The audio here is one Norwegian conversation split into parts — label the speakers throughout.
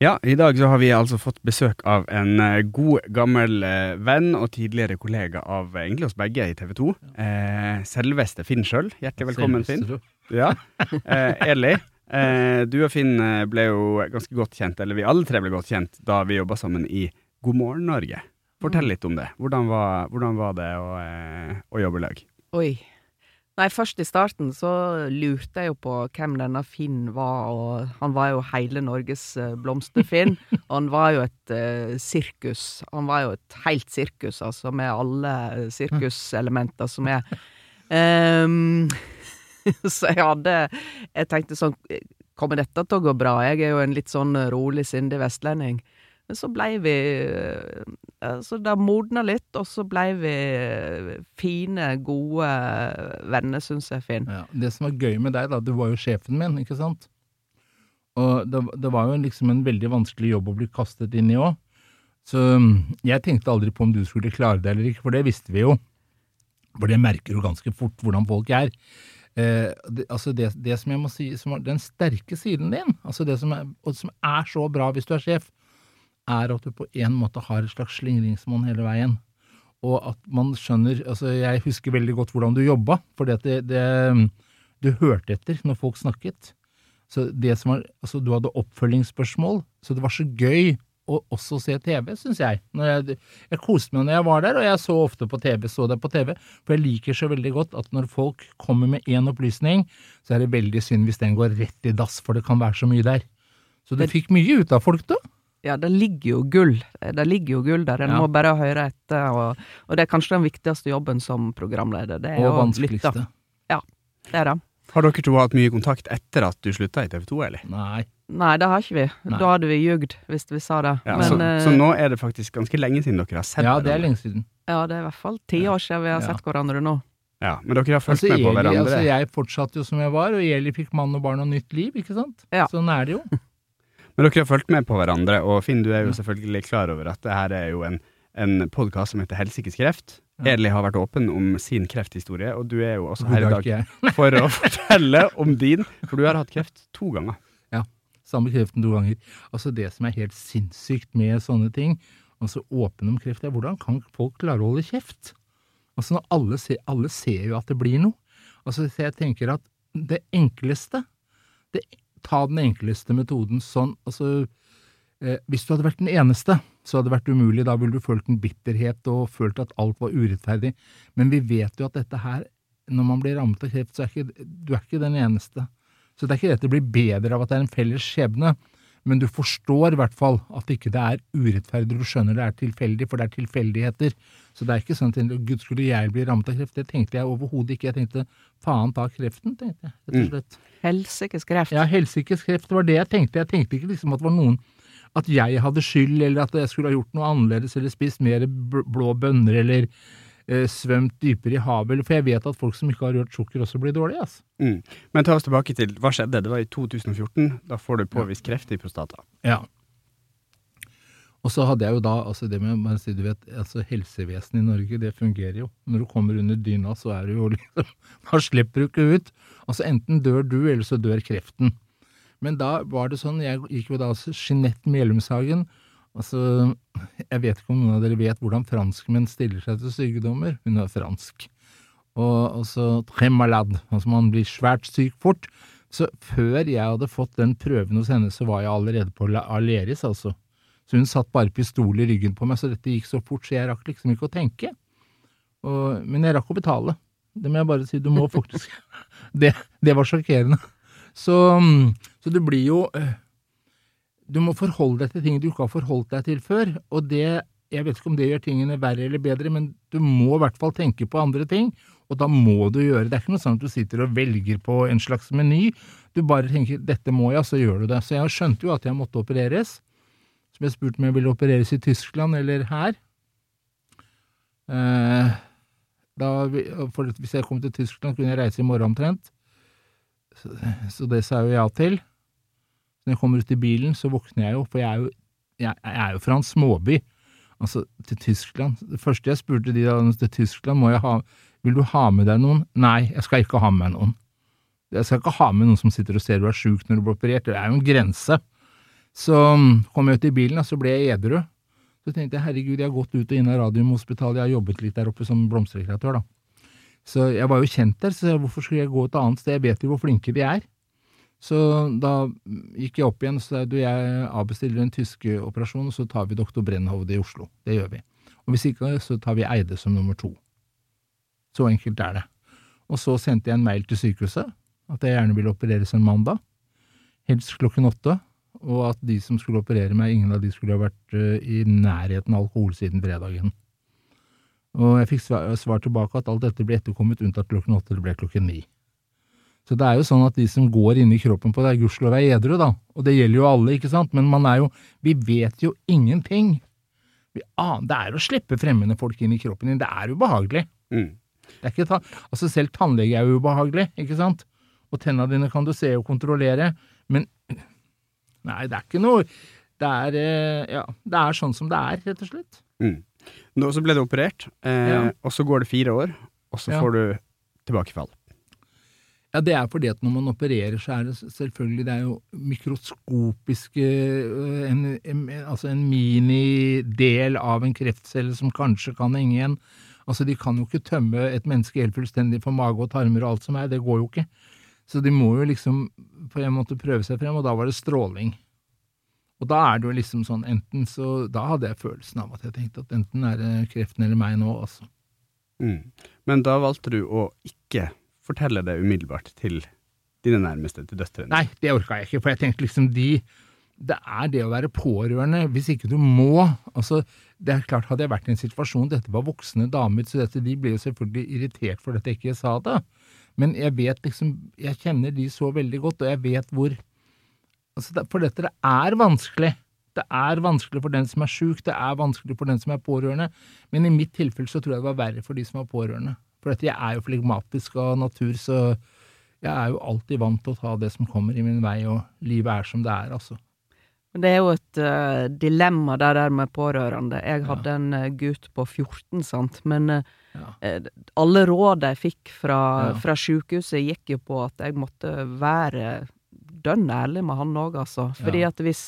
Speaker 1: Ja, i dag så har vi altså fått besøk av en eh, god, gammel eh, venn og tidligere kollega av eh, egentlig oss begge i TV 2. Eh, selveste Finn sjøl. Hjertelig velkommen, Finn. Ja. Eh, Eli, eh, du og Finn ble jo ganske godt kjent, eller vi alle tre ble godt kjent, da vi jobba sammen i God morgen Norge. Fortell litt om det. Hvordan var, hvordan var det å, å jobbe i lag?
Speaker 2: Oi. Nei, først i starten så lurte jeg jo på hvem denne Finn var, og han var jo hele Norges eh, blomsterfinn. Og han var jo et uh, sirkus. Han var jo et helt sirkus, altså, med alle sirkuselementer som er. Um, så jeg hadde Jeg tenkte sånn Kommer dette til å gå bra? Jeg er jo en litt sånn rolig, sindig vestlending. Men så blei vi eh, Så det modna litt, og så blei vi fine, gode venner, syns jeg, Finn.
Speaker 3: Ja, det som var gøy med deg, da, du var jo sjefen min, ikke sant? Og det, det var jo liksom en veldig vanskelig jobb å bli kastet inn i òg. Så mm, jeg tenkte aldri på om du skulle klare det eller ikke, for det visste vi jo. For det merker jo ganske fort hvordan folk er. Eh, det, altså det, det, som jeg må si, som den sterke siden din, altså det som er, som er så bra hvis du er sjef, er at du på en måte har et slags slingringsmonn hele veien. Og at man skjønner altså Jeg husker veldig godt hvordan du jobba, for det, det, du hørte etter når folk snakket. Så det som var, altså Du hadde oppfølgingsspørsmål, så det var så gøy å også se TV, syns jeg. jeg. Jeg koste meg når jeg var der, og jeg så ofte på TV, så det på TV, for jeg liker så veldig godt at når folk kommer med én opplysning, så er det veldig synd hvis den går rett i dass, for det kan være så mye der. Så du fikk mye ut av folk, da?
Speaker 2: Ja, det ligger jo gull. Det ligger jo gull der. En ja. må bare høre etter, og, og, det er kanskje den viktigste jobben som programleder. Det er
Speaker 3: og vanskeligste.
Speaker 2: Ja, det er det.
Speaker 1: Har dere to hatt mye kontakt etter at du slutta i TV 2, eller?
Speaker 3: Nei.
Speaker 2: Nei, det har ikke vi. Nei. Da hadde vi ljugd hvis vi sa det.
Speaker 1: Ja, Men, så, uh, så, nå er det faktisk ganske lenge siden dere har sett
Speaker 3: hverandre? Ja, det er lenge siden.
Speaker 2: Ja, det er i hvert fall ti år siden vi har sett hverandre nå.
Speaker 1: Ja, Men dere har fulgt altså, med på hverandre?
Speaker 3: Altså, jeg fortsatte jo som jeg var, og Eli fikk mann og barn og nytt liv, ikke sant? Ja. Sånn er det jo.
Speaker 1: Men dere har fulgt med på hverandre, og Finn, du er jo selvfølgelig klar over at det her er jo en, en podkast som heter Helsikes kreft. Eli har vært åpen om sin krefthistorie, og du er jo også her i dag for å fortelle om din, for du har hatt kreft to ganger.
Speaker 3: Ja, samme kreften to ganger. Altså Det som er helt sinnssykt med sånne ting, altså åpen om kreft, er hvordan kan folk klare å holde kjeft? Altså når alle ser, alle ser jo at det blir noe. Altså Jeg tenker at det enkleste, det ta den enkleste metoden sånn. Altså, eh, hvis du hadde vært den eneste, så hadde det vært umulig. Da ville du følt en bitterhet og følt at alt var urettferdig. Men vi vet jo at dette her, når man blir rammet av kreft, så er ikke, du er ikke den eneste. Så det er ikke det at det blir bedre av at det er en felles skjebne men du forstår i hvert fall at ikke det er urettferdig, du skjønner det er tilfeldig, for det er tilfeldigheter. Så det er ikke sånn at gud skulle jeg bli rammet av kreft, det tenkte jeg overhodet ikke. Jeg tenkte faen ta kreften, tenkte jeg, rett og mm. slett.
Speaker 2: Mm. Helsikes kreft.
Speaker 3: Ja, helsikes kreft, det var det jeg tenkte. Jeg tenkte ikke liksom at det var noen at jeg hadde skyld, eller at jeg skulle ha gjort noe annerledes, eller spist mer blå bønner, eller svømt dypere i havet. For jeg vet at folk som ikke har rørt sukker, også blir dårlige. Altså.
Speaker 1: Mm. Men ta oss tilbake til hva skjedde. Det var i 2014. Da får du påvist kreft i prostata.
Speaker 3: Ja. Og så hadde jeg jo da altså det med si, du vet, altså Helsevesenet i Norge, det fungerer jo. Når du kommer under dyna, så er du jo liksom Da slipper du ikke ut. Altså Enten dør du, eller så dør kreften. Men da var det sånn, jeg gikk jo da altså Jeanette Melumshagen Altså, jeg vet ikke om noen av dere vet hvordan franskmenn stiller seg til sykdommer. Hun er fransk. Og, og så très malade, altså man blir svært syk fort. Så før jeg hadde fått den prøven hos henne, så var jeg allerede på Aleris, altså. Så hun satt bare pistol i ryggen på meg, så dette gikk så fort, så jeg rakk liksom ikke å tenke. Og, men jeg rakk å betale. Det må jeg bare si, du må faktisk Det, det var sjokkerende. Så, så det blir jo øh, du må forholde deg til ting du ikke har forholdt deg til før, og det jeg vet ikke om det gjør tingene verre eller bedre, men du må i hvert fall tenke på andre ting, og da må du gjøre det. Det er ikke noe sånn at du sitter og velger på en slags meny, du bare tenker 'dette må jeg', så gjør du det. Så jeg skjønte jo at jeg måtte opereres, som jeg spurte om jeg ville opereres i Tyskland eller her. Eh, da, hvis jeg kom til Tyskland, kunne jeg reise i morgen omtrent, så, det sa jo ja til. Når jeg kommer ut i bilen, så våkner jeg jo, for jeg er jo, jeg, jeg er jo fra en småby. Altså, til Tyskland. Det første jeg spurte de da til Tyskland, må jeg ha Vil du ha med deg noen? Nei, jeg skal ikke ha med noen. Jeg skal ikke ha med noen som sitter og ser du er sjuk når du blir operert. Det er jo en grense. Så mm, kom jeg ut i bilen, og så ble jeg edru. Så tenkte jeg herregud, jeg har gått ut og inn av Radiumhospitalet, jeg har jobbet litt der oppe som blomsterekreatør, da. Så jeg var jo kjent der, så hvorfor skulle jeg gå et annet sted, jeg vet jo hvor flinke de er. Så da gikk jeg opp igjen og sa du, jeg avbestiller en tysk operasjon, og så tar vi doktor Brennhovde i Oslo. Det gjør vi. Og hvis ikke, så tar vi Eide som nummer to. Så enkelt er det. Og så sendte jeg en mail til sykehuset at jeg gjerne ville opereres en mandag, helst klokken åtte, og at de som skulle operere meg, ingen av de skulle ha vært uh, i nærheten av alkohol siden fredagen. Og jeg fikk svar, tilbake at alt dette ble etterkommet unntatt klokken åtte, det ble klokken ni. Så det er jo sånn at de som går inni kroppen på deg, gudskjelov er edru, da, og det gjelder jo alle, ikke sant, men man er jo, vi vet jo ingenting. Vi, ah, det er å slippe fremmede folk inn i kroppen din, det er ubehagelig. Mm. Det er ikke ta, altså Selv tannlege er jo ubehagelig, ikke sant? Og tenna dine kan du se og kontrollere, men Nei, det er ikke noe Det er, eh, ja, det er sånn som det er, rett og slett. Mm.
Speaker 1: Nå så ble du operert, eh, ja. og så går det fire år, og så ja. får du tilbakefall.
Speaker 3: Ja, det er fordi at når man opererer, så er det selvfølgelig det er jo mikroskopiske eh, en, en, Altså en minidel av en kreftcelle som kanskje kan henge igjen. Altså, de kan jo ikke tømme et menneske helt fullstendig for mage og tarmer og alt som er, det går jo ikke. Så de må jo liksom på en måte prøve seg frem, og da var det stråling. Og da er det jo liksom sånn, enten så Da hadde jeg følelsen av at jeg tenkte at enten er det kreften eller meg nå, altså.
Speaker 1: Mm. Men da valgte du å ikke fortelle det umiddelbart til dine nærmeste, til døtrene?
Speaker 3: Nei, det orka jeg ikke, for jeg tenkte liksom de det er det å være pårørende, hvis ikke du må. altså, det er klart Hadde jeg vært i en situasjon Dette var voksne damer, så dette, de ble jo selvfølgelig irritert for at jeg ikke sa det. Men jeg vet liksom Jeg kjenner de så veldig godt, og jeg vet hvor altså, For dette det er vanskelig. Det er vanskelig for den som er sjuk, det er vanskelig for den som er pårørende. Men i mitt tilfelle så tror jeg det var verre for de som var pårørende. For dette, jeg er jo flegmatisk av natur, så jeg er jo alltid vant til å ta det som kommer i min vei, og livet er som det er, altså.
Speaker 2: Men det er jo et uh, dilemma det der med pårørende. Jeg hadde ja. en uh, gutt på 14, sant, men uh, ja. alle råd jeg fikk fra, ja. fra sjukehuset, gikk jo på at jeg måtte være dønn ærlig med han òg, altså. Fordi at hvis,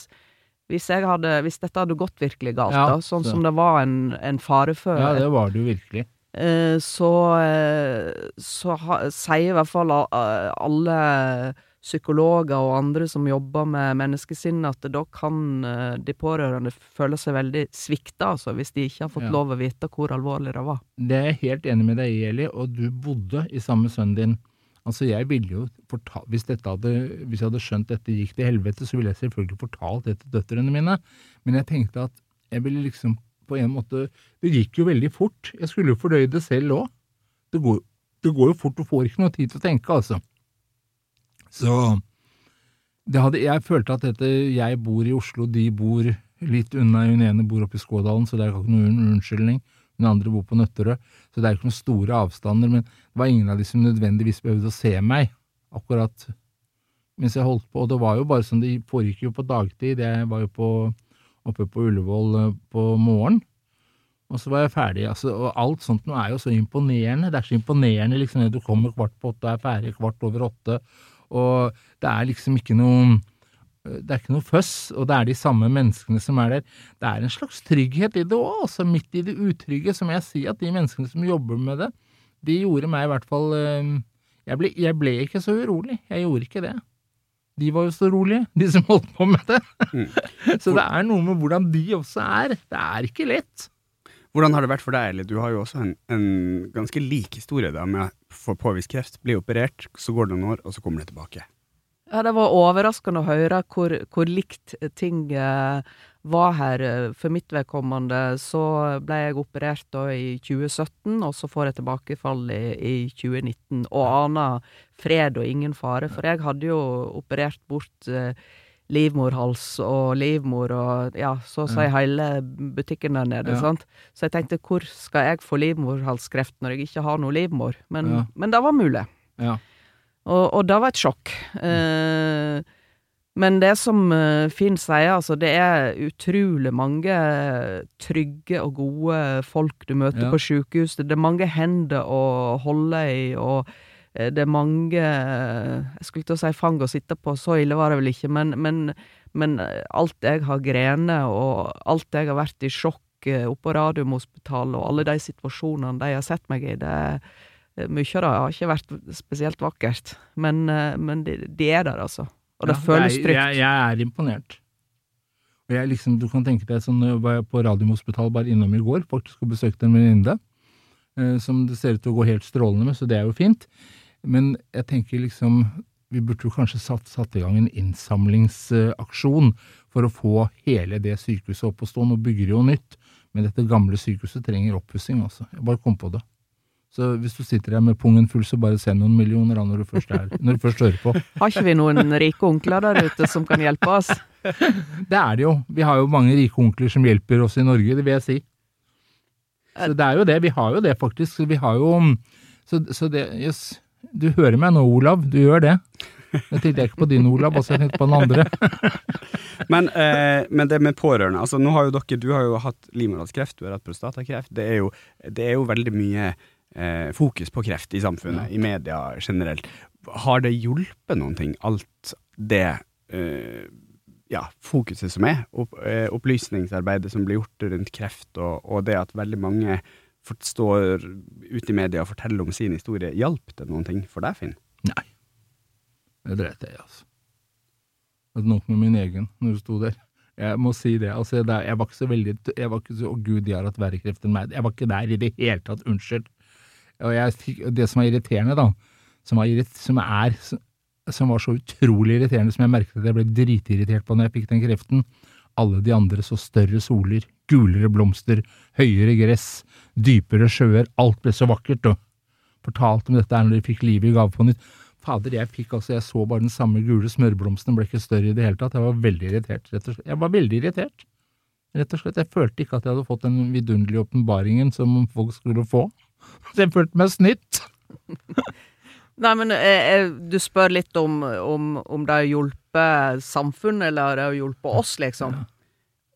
Speaker 2: hvis, hadde, hvis, dette hadde gått virkelig galt, da, sånn så. som det var en, en fare før
Speaker 3: Ja, det var det jo virkelig.
Speaker 2: Så, så ha, sier i hvert fall alle psykologer og andre som jobber med menneskesinn, at da kan eh, de pårørende føle seg veldig svikta, altså, hvis de ikke har fått ja. lov å vite hvor alvorlig det var.
Speaker 3: Det er jeg helt enig med deg i, Eli, og du bodde i samme sønnen din. Altså, jeg ville jo fortalt, hvis, hadde, hvis jeg hadde skjønt dette gikk til helvete, så ville jeg selvfølgelig fortalt det til døtrene mine, men jeg tenkte at jeg ville liksom på en måte Det gikk jo veldig fort. Jeg skulle jo fordøye det selv òg. Det, det går jo fort, du får ikke noe tid til å tenke, altså. Så hadde, jeg følte at dette Jeg bor i Oslo, de bor litt unna. Hun ene bor oppe i Skådalen, så det er ikke noen unnskyldning. Hun andre bor på Nøtterøy, så det er ikke noen store avstander. Men det var ingen av de som nødvendigvis behøvde å se meg akkurat mens jeg holdt på. Og det var jo bare sånn, det foregikk jo på dagtid. Jeg var jo på, oppe på Ullevål eh, på morgenen. Og så var jeg ferdig. Altså, og alt sånt nå er jo så imponerende. Det er så imponerende liksom, når du kommer kvart på åtte og er ferdig kvart over åtte. Og det er liksom ikke noe det er ikke noe føss, og det er de samme menneskene som er der. Det er en slags trygghet i det òg, altså midt i det utrygge, som jeg sier at de menneskene som jobber med det, de gjorde meg i hvert fall eh, jeg ble, jeg ble ikke så urolig, jeg gjorde ikke det. De var jo så rolige, de som holdt på med det. Mm. så det er noe med hvordan de også er. Det er ikke lett.
Speaker 1: Hvordan har det vært for deg, eller du har jo også en, en ganske lik historie da, med å få påvist kreft, bli operert, så går det noen år, og så kommer det tilbake.
Speaker 2: Ja, det var overraskende å høre hvor, hvor likt ting eh, var her. For mitt vedkommende så ble jeg operert da i 2017, og så får jeg tilbakefall i, i 2019, og aner fred og ingen fare. For jeg hadde jo operert bort eh, livmorhals og livmor og ja, så å si hele butikken der nede. Ja. sant? Så jeg tenkte hvor skal jeg få livmorhalskreft når jeg ikke har noe livmor? Men, ja. men det var mulig. Ja. Og, og det var et sjokk. Eh, men det som uh, Finn sier, altså, det er utrolig mange trygge og gode folk du møter på sjukehus. Det er mange hender å holde i, og Eh, det er mange Jeg skulle til å si fang å sitte på, så ille var det vel ikke, men, men men alt jeg har grenet, og alt jeg har vært i sjokk oppe på Radiumhospitalet, og alle de situasjonene de har sett meg i, det mye av det har ikke vært spesielt vakkert, men, men de, de, er der, altså. Og det ja, føles trygt.
Speaker 3: Jeg, jeg, er imponert. Og jeg liksom, Du kan tenke deg sånn, jeg var på Radiumhospitalet bare innom i går, faktisk og besøkte en venninne eh, som det ser ut til å gå helt strålende med, så det er jo fint. Men jeg tenker liksom vi burde jo kanskje satt, satt, i gang en innsamlingsaksjon for å få hele det sykehuset opp og stå. Nå bygger de jo nytt, men dette gamle sykehuset trenger oppussing, altså. Jeg bare kom på det. Så hvis du sitter her med pungen full, så bare send noen millioner da, når du først, er, når du først hører på.
Speaker 2: Har ikke vi noen rike onkler der ute som kan hjelpe oss?
Speaker 3: Det er det jo. Vi har jo mange rike onkler som hjelper oss i Norge, det vil jeg si. Så det er jo det. Vi har jo det, faktisk. Så vi har jo Så, så det yes. Du hører meg nå, Olav. Du gjør det. Jeg tenkte ikke på din, Olav, altså jeg tenkte på den andre.
Speaker 1: men, eh, men, det med pårørende altså nå har jo dere, Du har jo hatt livmorhalskreft, du har hatt prostatakreft. Det er jo, det er jo veldig mye eh, fokus på kreft i samfunnet, ja. i media generelt. Har det hjulpet noen ting, alt det eh, ja, fokuset som er, opp, eh, opplysningsarbeidet som blir gjort rundt kreft, og, og det at veldig mange står ute i media og forteller om sin historie, hjalp det noen ting for deg, Finn?
Speaker 3: Nei, det dreit jeg i, altså. Det er nok med min egen når du sto der. Jeg må si det. altså Jeg var ikke så veldig jeg var ikke så, Å gud, de har hatt verre kreft enn meg. Jeg var ikke der i det hele tatt. Unnskyld. Og jeg, det som var irriterende, da, som, var, irrit, som, er, som var så utrolig irriterende, som jeg merket at jeg ble dritirritert på når jeg fikk den kreften, alle de andre så større soler, gulere blomster, høyere gress, dypere sjøer, alt ble så vakkert, og fortalte om dette når de fikk livet i gave på nytt. Fader, jeg fikk altså, jeg så bare den samme gule smørblomsten, ble ikke større i det hele tatt. Jeg var veldig irritert, rett og slett. Jeg var veldig irritert. Rett og slett. Jeg følte ikke at jeg hadde fått den vidunderlige åpenbaringen som folk skulle få. Så er fullt med snytt.
Speaker 2: Nei, men eh, eh, du spør litt om, om, om det har hjulpet samfunnet, eller det har hjulpet oss, liksom? Ja.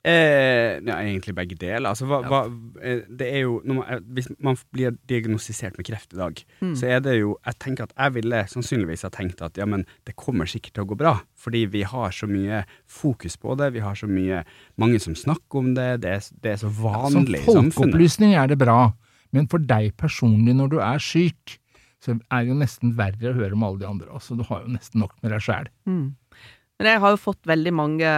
Speaker 1: Eh, ja, egentlig begge deler. Altså, hva, hva, eh, det er jo man, eh, Hvis man blir diagnostisert med kreft i dag, mm. så er det jo Jeg tenker at jeg ville sannsynligvis ha tenkt at ja, men det kommer sikkert til å gå bra. Fordi vi har så mye fokus på det, vi har så mye Mange som snakker om det, det er, det er så vanlig ja,
Speaker 3: Som folkeopplysning er det bra, men for deg personlig når du er syk, så er det jo nesten verre å høre om alle de andre. Altså, du har jo nesten nok med deg sjæl. Mm.
Speaker 2: Men jeg har jo fått veldig mange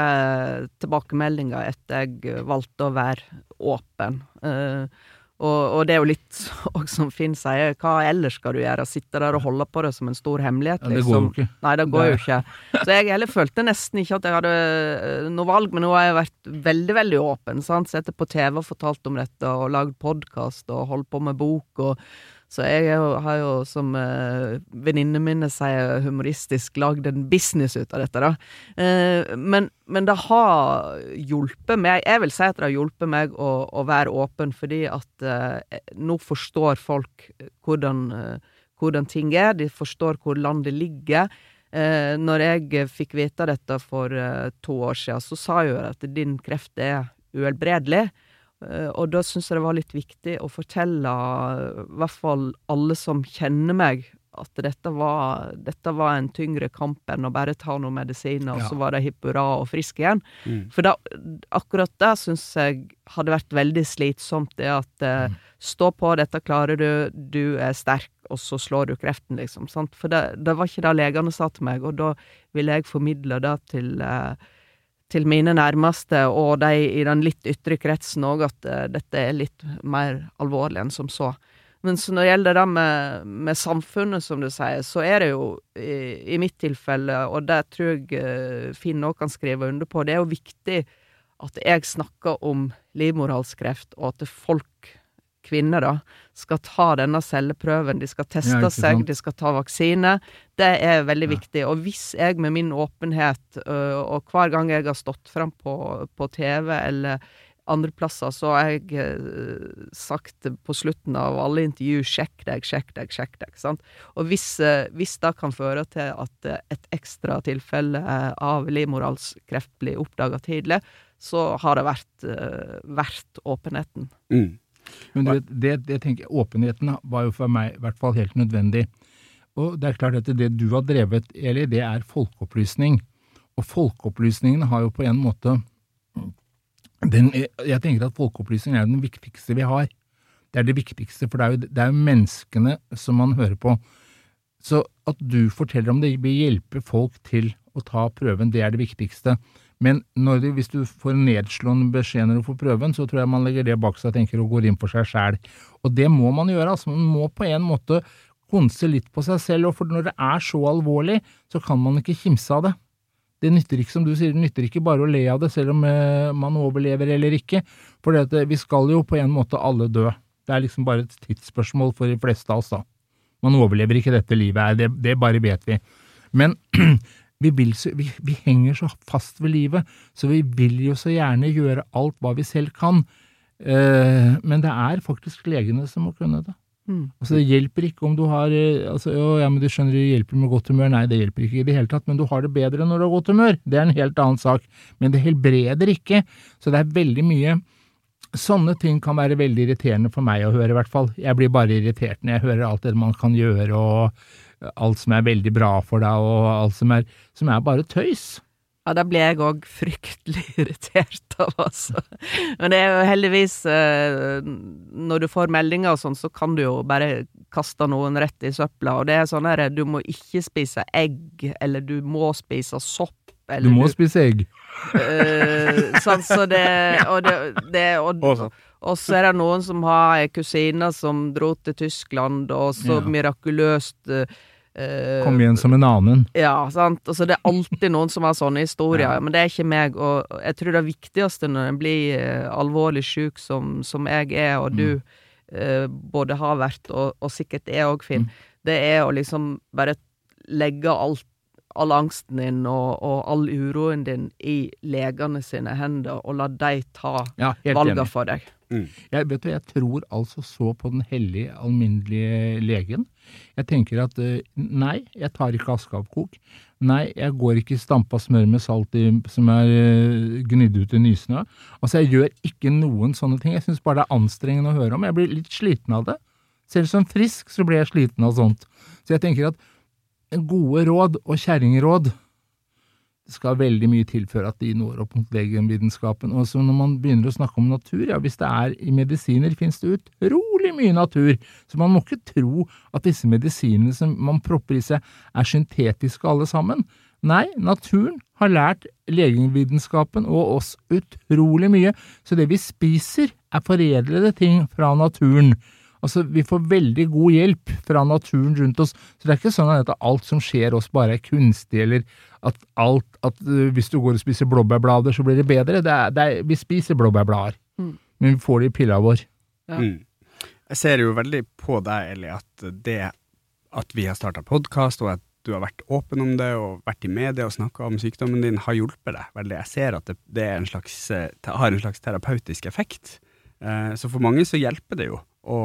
Speaker 2: tilbakemeldinger etter jeg valgte å være åpen. Uh, og, og, det er jo litt òg som Finn sier, hva ellers skal du gjøre? Sitte der og holde på det som en stor hemmelighet,
Speaker 3: liksom? Ja, det går jo
Speaker 2: liksom? ikke. Nei, det går jo ikke. Så jeg heller følte nesten ikke at jeg hadde eh, noe valg, men nå har jeg vært veldig, veldig åpen. sant? Sett på TV og fortalt om dette, og lagd podkast og holdt på med bok. og så jeg har jo, som eh, venninnene mine sier humoristisk, lagd en business ut av dette, da. Eh, men, men, det har hjulpet meg Jeg vil si at det har hjulpet meg å, å være åpen, fordi at eh, nå forstår folk hvordan, eh, hvordan, ting er. De forstår hvor landet ligger. Eh, når jeg fikk vite dette for eh, to år siden, så sa jeg jo at din kreft er uhelbredelig. Eh, og da syns jeg det var litt viktig å fortelle i hvert fall alle som kjenner meg, at dette var, dette var en tyngre kamp enn å bare ta noen medisiner, og så var de hipp hurra og friske igjen. Mm. For da, akkurat det syns jeg hadde vært veldig slitsomt, det at eh, mm. stå på, dette klarer du, du er sterk, og så slår du kreften, liksom. Sant? For det, det var ikke det legene sa til meg, og da ville jeg formidle det til eh, til mine nærmeste og de i den litt ytre kretsen òg at uh, dette er litt mer alvorlig enn som så. Men så når det gjelder det med, med, samfunnet, som du sier, så er det jo i, i mitt tilfelle, og det tror jeg uh, Finn òg kan skrive under på, det er jo viktig at jeg snakker om livmorhalskreft, og at folk kvinner da, skal ta denne celleprøven, de skal teste ja, seg, de skal ta vaksine. Det er veldig ja. viktig. Og hvis jeg med min åpenhet, og hver gang jeg har stått frem på, på TV eller andre plasser, så har jeg sagt på slutten av alle intervju 'sjekk deg, sjekk deg, sjekk deg'. Sant? Og hvis, hvis det kan føre til at et ekstra tilfelle av livmorhalskreft blir oppdaga tidlig, så har det vært verdt åpenheten. Mm.
Speaker 3: Men du vet, det, det tenker åpenheten var jo for meg i hvert fall helt nødvendig. Og det er klart at det du har drevet, Eli, det er folkeopplysning. Og folkeopplysningen har jo på en måte den, Jeg tenker at folkeopplysning er den viktigste vi har. Det er det viktigste, for det er jo, det er jo menneskene som man hører på. Så at du forteller om det vil hjelpe folk til å ta prøven, det er det viktigste. Men når, hvis du får nedslående beskjed når du får prøven, så tror jeg man legger det bak seg og tenker og går inn for seg sjæl. Og det må man gjøre. altså Man må på en måte konse litt på seg selv, og for når det er så alvorlig, så kan man ikke kimse av det. Det nytter ikke, som du sier, det nytter ikke bare å le av det, selv om eh, man overlever eller ikke. For vi skal jo på en måte alle dø. Det er liksom bare et tidsspørsmål for de fleste av oss, da. Man overlever ikke dette livet, det, det bare vet vi. Men vi, vil, vi, vi, henger så fast ved livet, så vi vil jo så gjerne gjøre alt hva vi selv kan. Eh, men det er faktisk legene som må kunne det. Mm. Altså Det hjelper ikke om du har eh, altså, jo, ja, men du skjønner det hjelper med godt humør. Nei, det hjelper ikke i det hele tatt, men du har det bedre når du har godt humør. Det er en helt annen sak. Men det helbreder ikke. Så det er veldig mye Sånne ting kan være veldig irriterende for meg å høre, i hvert fall. Jeg blir bare irritert når jeg hører alt det man kan gjøre, og alt som er veldig bra for deg, og alt som er, som er bare tøys.
Speaker 2: Ja, da blir jeg òg fryktelig irritert av, altså. Men det er jo heldigvis eh, Når du får meldinger og sånn, så kan du jo bare kaste noen rett i søpla. Og det er sånn her Du må ikke spise egg, eller du må spise sopp.
Speaker 3: du må du, spise egg.
Speaker 2: Uh, sånn, så det Og, det, det, og, og så er det noen som har ei kusine som dro til Tyskland, og så ja. mirakuløst uh,
Speaker 3: Uh, Kom igjen som en annen.
Speaker 2: Ja, sant. Altså, det er alltid noen som har sånne historier, ja. men det er ikke meg. Og jeg tror det viktigste når en blir uh, alvorlig syk, som, som, jeg er, og du uh, både har vært, og, og sikkert er òg, Finn, mm. det er å liksom bare legge alt all angsten din og, og, all uroen din i legene sine hender, og la de ta ja, valga for deg.
Speaker 3: Mm. Jeg, vet du, jeg tror altså så på den hellige, alminnelige legen. Jeg tenker at eh, nei, jeg tar ikke aske Nei, jeg går ikke i stampa smør med salt i, som er uh, gnidd ut i nysnø. Altså, jeg gjør ikke noen sånne ting. Jeg syns bare det er anstrengende å høre om. Jeg blir litt sliten av det. Selv som frisk så blir jeg sliten av sånt. Så jeg tenker at gode råd og kjerringråd det skal veldig mye til før at de når opp mot legemvitenskapen. Og så når man begynner å snakke om natur, ja, hvis det er i medisiner, finnes det utrolig mye natur. Så man må ikke tro at disse medisinene som man propper i seg, er syntetiske alle sammen. Nei, naturen har lært legevitenskapen og oss utrolig mye, så det vi spiser, er foredlede ting fra naturen. Altså, vi får veldig god hjelp fra naturen rundt oss, så det er ikke sånn at alt som skjer oss bare er kunstig, eller at alt at uh, hvis du går og spiser blåbærblader, så blir det bedre. Det er, det er, vi spiser blåbærblader, mm. men vi får det i pilla vår. Ja. Mm.
Speaker 1: Jeg ser jo veldig på deg, Eli, at det at vi har starta podkast, og at du har vært åpen om det og vært i media og snakka om sykdommen din, har hjulpet deg veldig. Jeg ser at det, det en slags, eh, har en slags terapeutisk effekt. Eh, så for mange så hjelper det jo å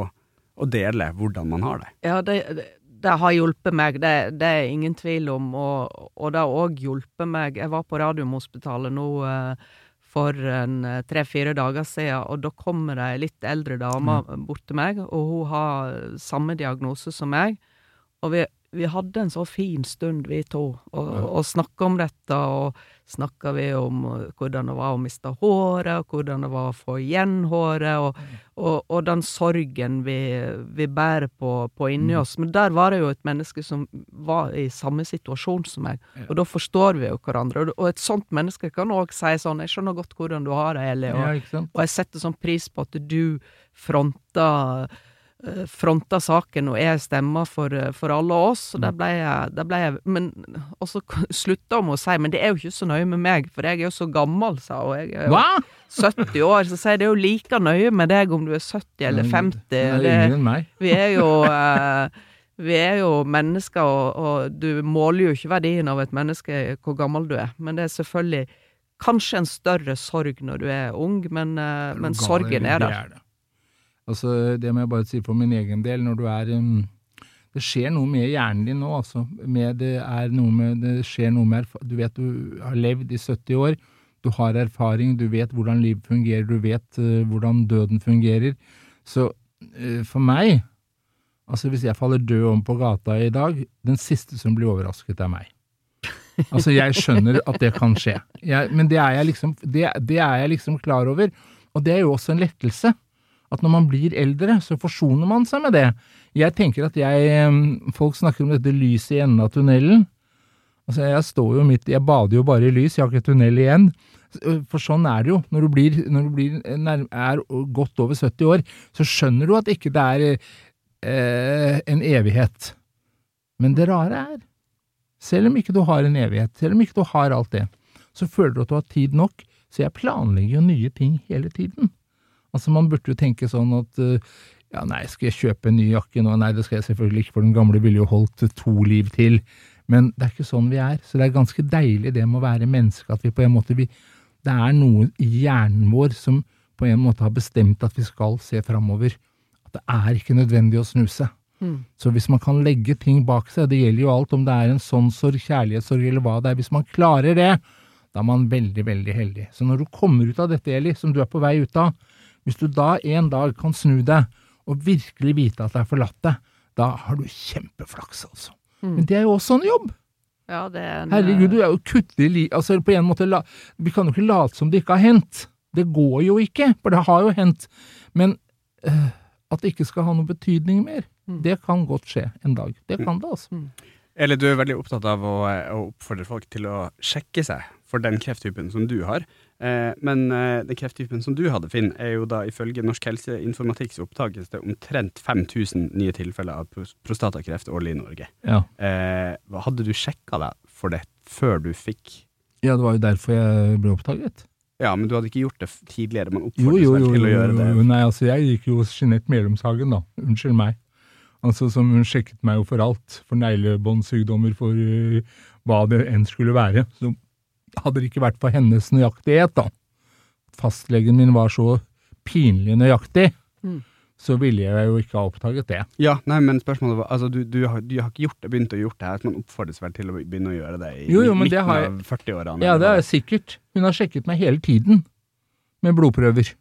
Speaker 1: og dele hvordan man har det.
Speaker 2: Ja, det, det har hjulpet meg, det, det, er ingen tvil om. Og, og det har òg hjulpet meg Jeg var på Radiumhospitalet nå eh, for eh, tre-fire dager siden, og da kommer det ei litt eldre dame mm. bort til meg, og hun har samme diagnose som meg. Og vi, vi hadde en så fin stund, vi to, og, ja. og snakka om dette. Og snakka vi om uh, hvordan det var å miste håret, og hvordan det var å få igjen håret, og, og, og den sorgen vi, vi bærer på, på inni mm. oss. Men der var det jo et menneske som var i samme situasjon som meg, ja. og da forstår vi jo hverandre. Og, et sånt menneske kan òg si sånn 'Jeg skjønner godt hvordan du har det, Eli', og, ja, og jeg setter sånn pris på at du fronter Eh, fronta saken og er stemma for, eh, for alle oss. Og der mm. ble jeg, der ble jeg Men og så slutta hun å si Men det er jo ikke så nøye med meg, for jeg er jo så gammel, sa hun. Jeg er jo Hva? 70 år, så sier det er jo like nøye med deg om du er 70 eller 50. Det
Speaker 3: er yngre enn meg.
Speaker 2: Vi er jo eh, vi er jo mennesker, og, og, du måler jo ikke verdien av et menneske hvor gammel du er. Men det er selvfølgelig kanskje en større sorg når du er ung, men, eh, men sorgen er der.
Speaker 3: Altså, det må jeg bare si for min egen del. Når du er um, Det skjer noe med hjernen din nå, altså. Med, det, noe med, det skjer noe med Du vet du har levd i 70 år. Du har erfaring, du vet hvordan livet fungerer, du vet uh, hvordan døden fungerer. Så uh, for meg, altså hvis jeg faller død om på gata i dag, den siste som blir overrasket, er meg. Altså, jeg skjønner at det kan skje, jeg, men det er, jeg liksom, det, det er jeg liksom klar over. Og det er jo også en lettelse. At når man blir eldre, så forsoner man seg med det. Jeg tenker at jeg Folk snakker om dette lyset i enden av tunnelen. Altså, jeg står jo midt Jeg bader jo bare i lys, jeg har ikke tunnel igjen. For sånn er det jo. Når du, blir, når du blir, er godt over 70 år, så skjønner du at ikke det er eh, en evighet. Men det rare er, selv om ikke du har en evighet, selv om ikke du har alt det, så føler du at du har tid nok, så jeg planlegger jo nye ting hele tiden. Altså, man burde jo tenke sånn at uh, ja, nei, skal jeg kjøpe en ny jakke nå? Nei, det skal jeg selvfølgelig ikke, for den gamle ville jo holdt to liv til. Men det er ikke sånn vi er, så det er ganske deilig det med å være menneske, at vi på en måte vi, Det er noe i hjernen vår som på en måte har bestemt at vi skal se framover. At det er ikke nødvendig å snuse. Mm. Så hvis man kan legge ting bak seg, det gjelder jo alt, om det er en sånn sorg, kjærlighetssorg eller hva det er, hvis man klarer det, da er man veldig, veldig heldig. Så når du kommer ut av dette, Eli, som du er på vei ut av, hvis du da en dag kan snu deg og virkelig vite at det er forlatt deg, da har du kjempeflaks, altså. Mm. Men det er jo også en jobb.
Speaker 2: Ja, det er en,
Speaker 3: Herregud, du er jo kutter li... Altså, på en måte, la, vi kan jo ikke late som det ikke har hendt. Det går jo ikke, for det har jo hendt. Men øh, at det ikke skal ha noe betydning mer, mm. det kan godt skje en dag. Det kan det, altså. Mm.
Speaker 1: Eller du er veldig opptatt av å, å, oppfordre folk til å sjekke seg for den krefttypen som du har. Eh, men eh, den krefttypen som du hadde, Finn, er jo da ifølge Norsk helseinformatikk så oppdages det omtrent 5000 nye tilfeller av prostatakreft årlig i Norge.
Speaker 3: Ja.
Speaker 1: Eh, hadde du sjekka deg for det før du fikk
Speaker 3: Ja, det var jo derfor jeg ble oppdaget.
Speaker 1: Ja, men du hadde ikke gjort det tidligere? Man oppfordres vel til å gjøre det?
Speaker 3: Jo, nei, altså jeg gikk jo hos Jeanette Medlemshagen, da. Unnskyld meg. Altså som Hun sjekket meg jo for alt. For neglebåndsykdommer, for uh, hva det enn skulle være. Så hadde det ikke vært for hennes nøyaktighet, da, fastlegen min var så pinlig nøyaktig, mm. så ville jeg jo ikke ha oppdaget det.
Speaker 1: Ja, nei, men spørsmålet var altså, du, du, har, du har, ikke gjort det, begynt å gjøre det her, man oppfordres vel til å begynne å gjøre det i
Speaker 3: jo, jo,
Speaker 1: midten
Speaker 3: jeg,
Speaker 1: av 40-årene?
Speaker 3: Ja, det er sikkert. Hun har sjekket meg hele tiden med blodprøver.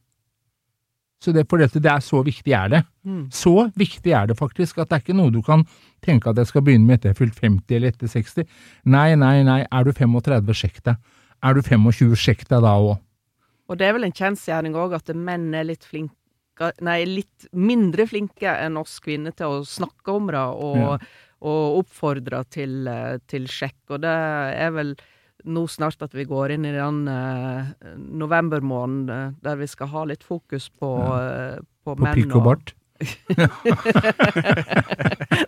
Speaker 3: Så det, for dette, det er så viktig er det. Mm. Så viktig er det faktisk at det er ikke noe du kan tenke at jeg skal begynne med etter jeg har fylt 50 eller etter 60. Nei, nei, nei, er du 35, sjekk deg. Er du 25, sjekk deg da òg.
Speaker 2: Og det er vel en kjensgjerning òg at menn er litt flinke Nei, litt mindre flinke enn oss kvinner til å snakke om det og, ja. og oppfordre til, eh, til sjekk. Og det er vel nå snart at vi går inn i den uh, novembermåneden uh, der vi skal ha litt fokus på, uh, på,
Speaker 3: på menn. På pikk og bart?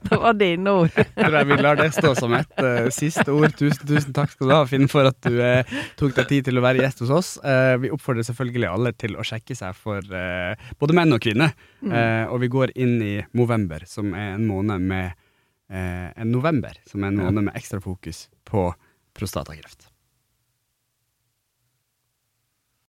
Speaker 2: det var dine ord.
Speaker 1: Jeg vi lar det stå som et uh, siste ord. Tusen, tusen takk skal du ha, Finn, for at du uh, tok deg tid til å være gjest hos oss. Uh, vi oppfordrer selvfølgelig alle til å sjekke seg for både menn og kvinner. Mm. og vi går inn i november, som er en måned med en november, som er en måned med ekstra fokus på prostatakreft.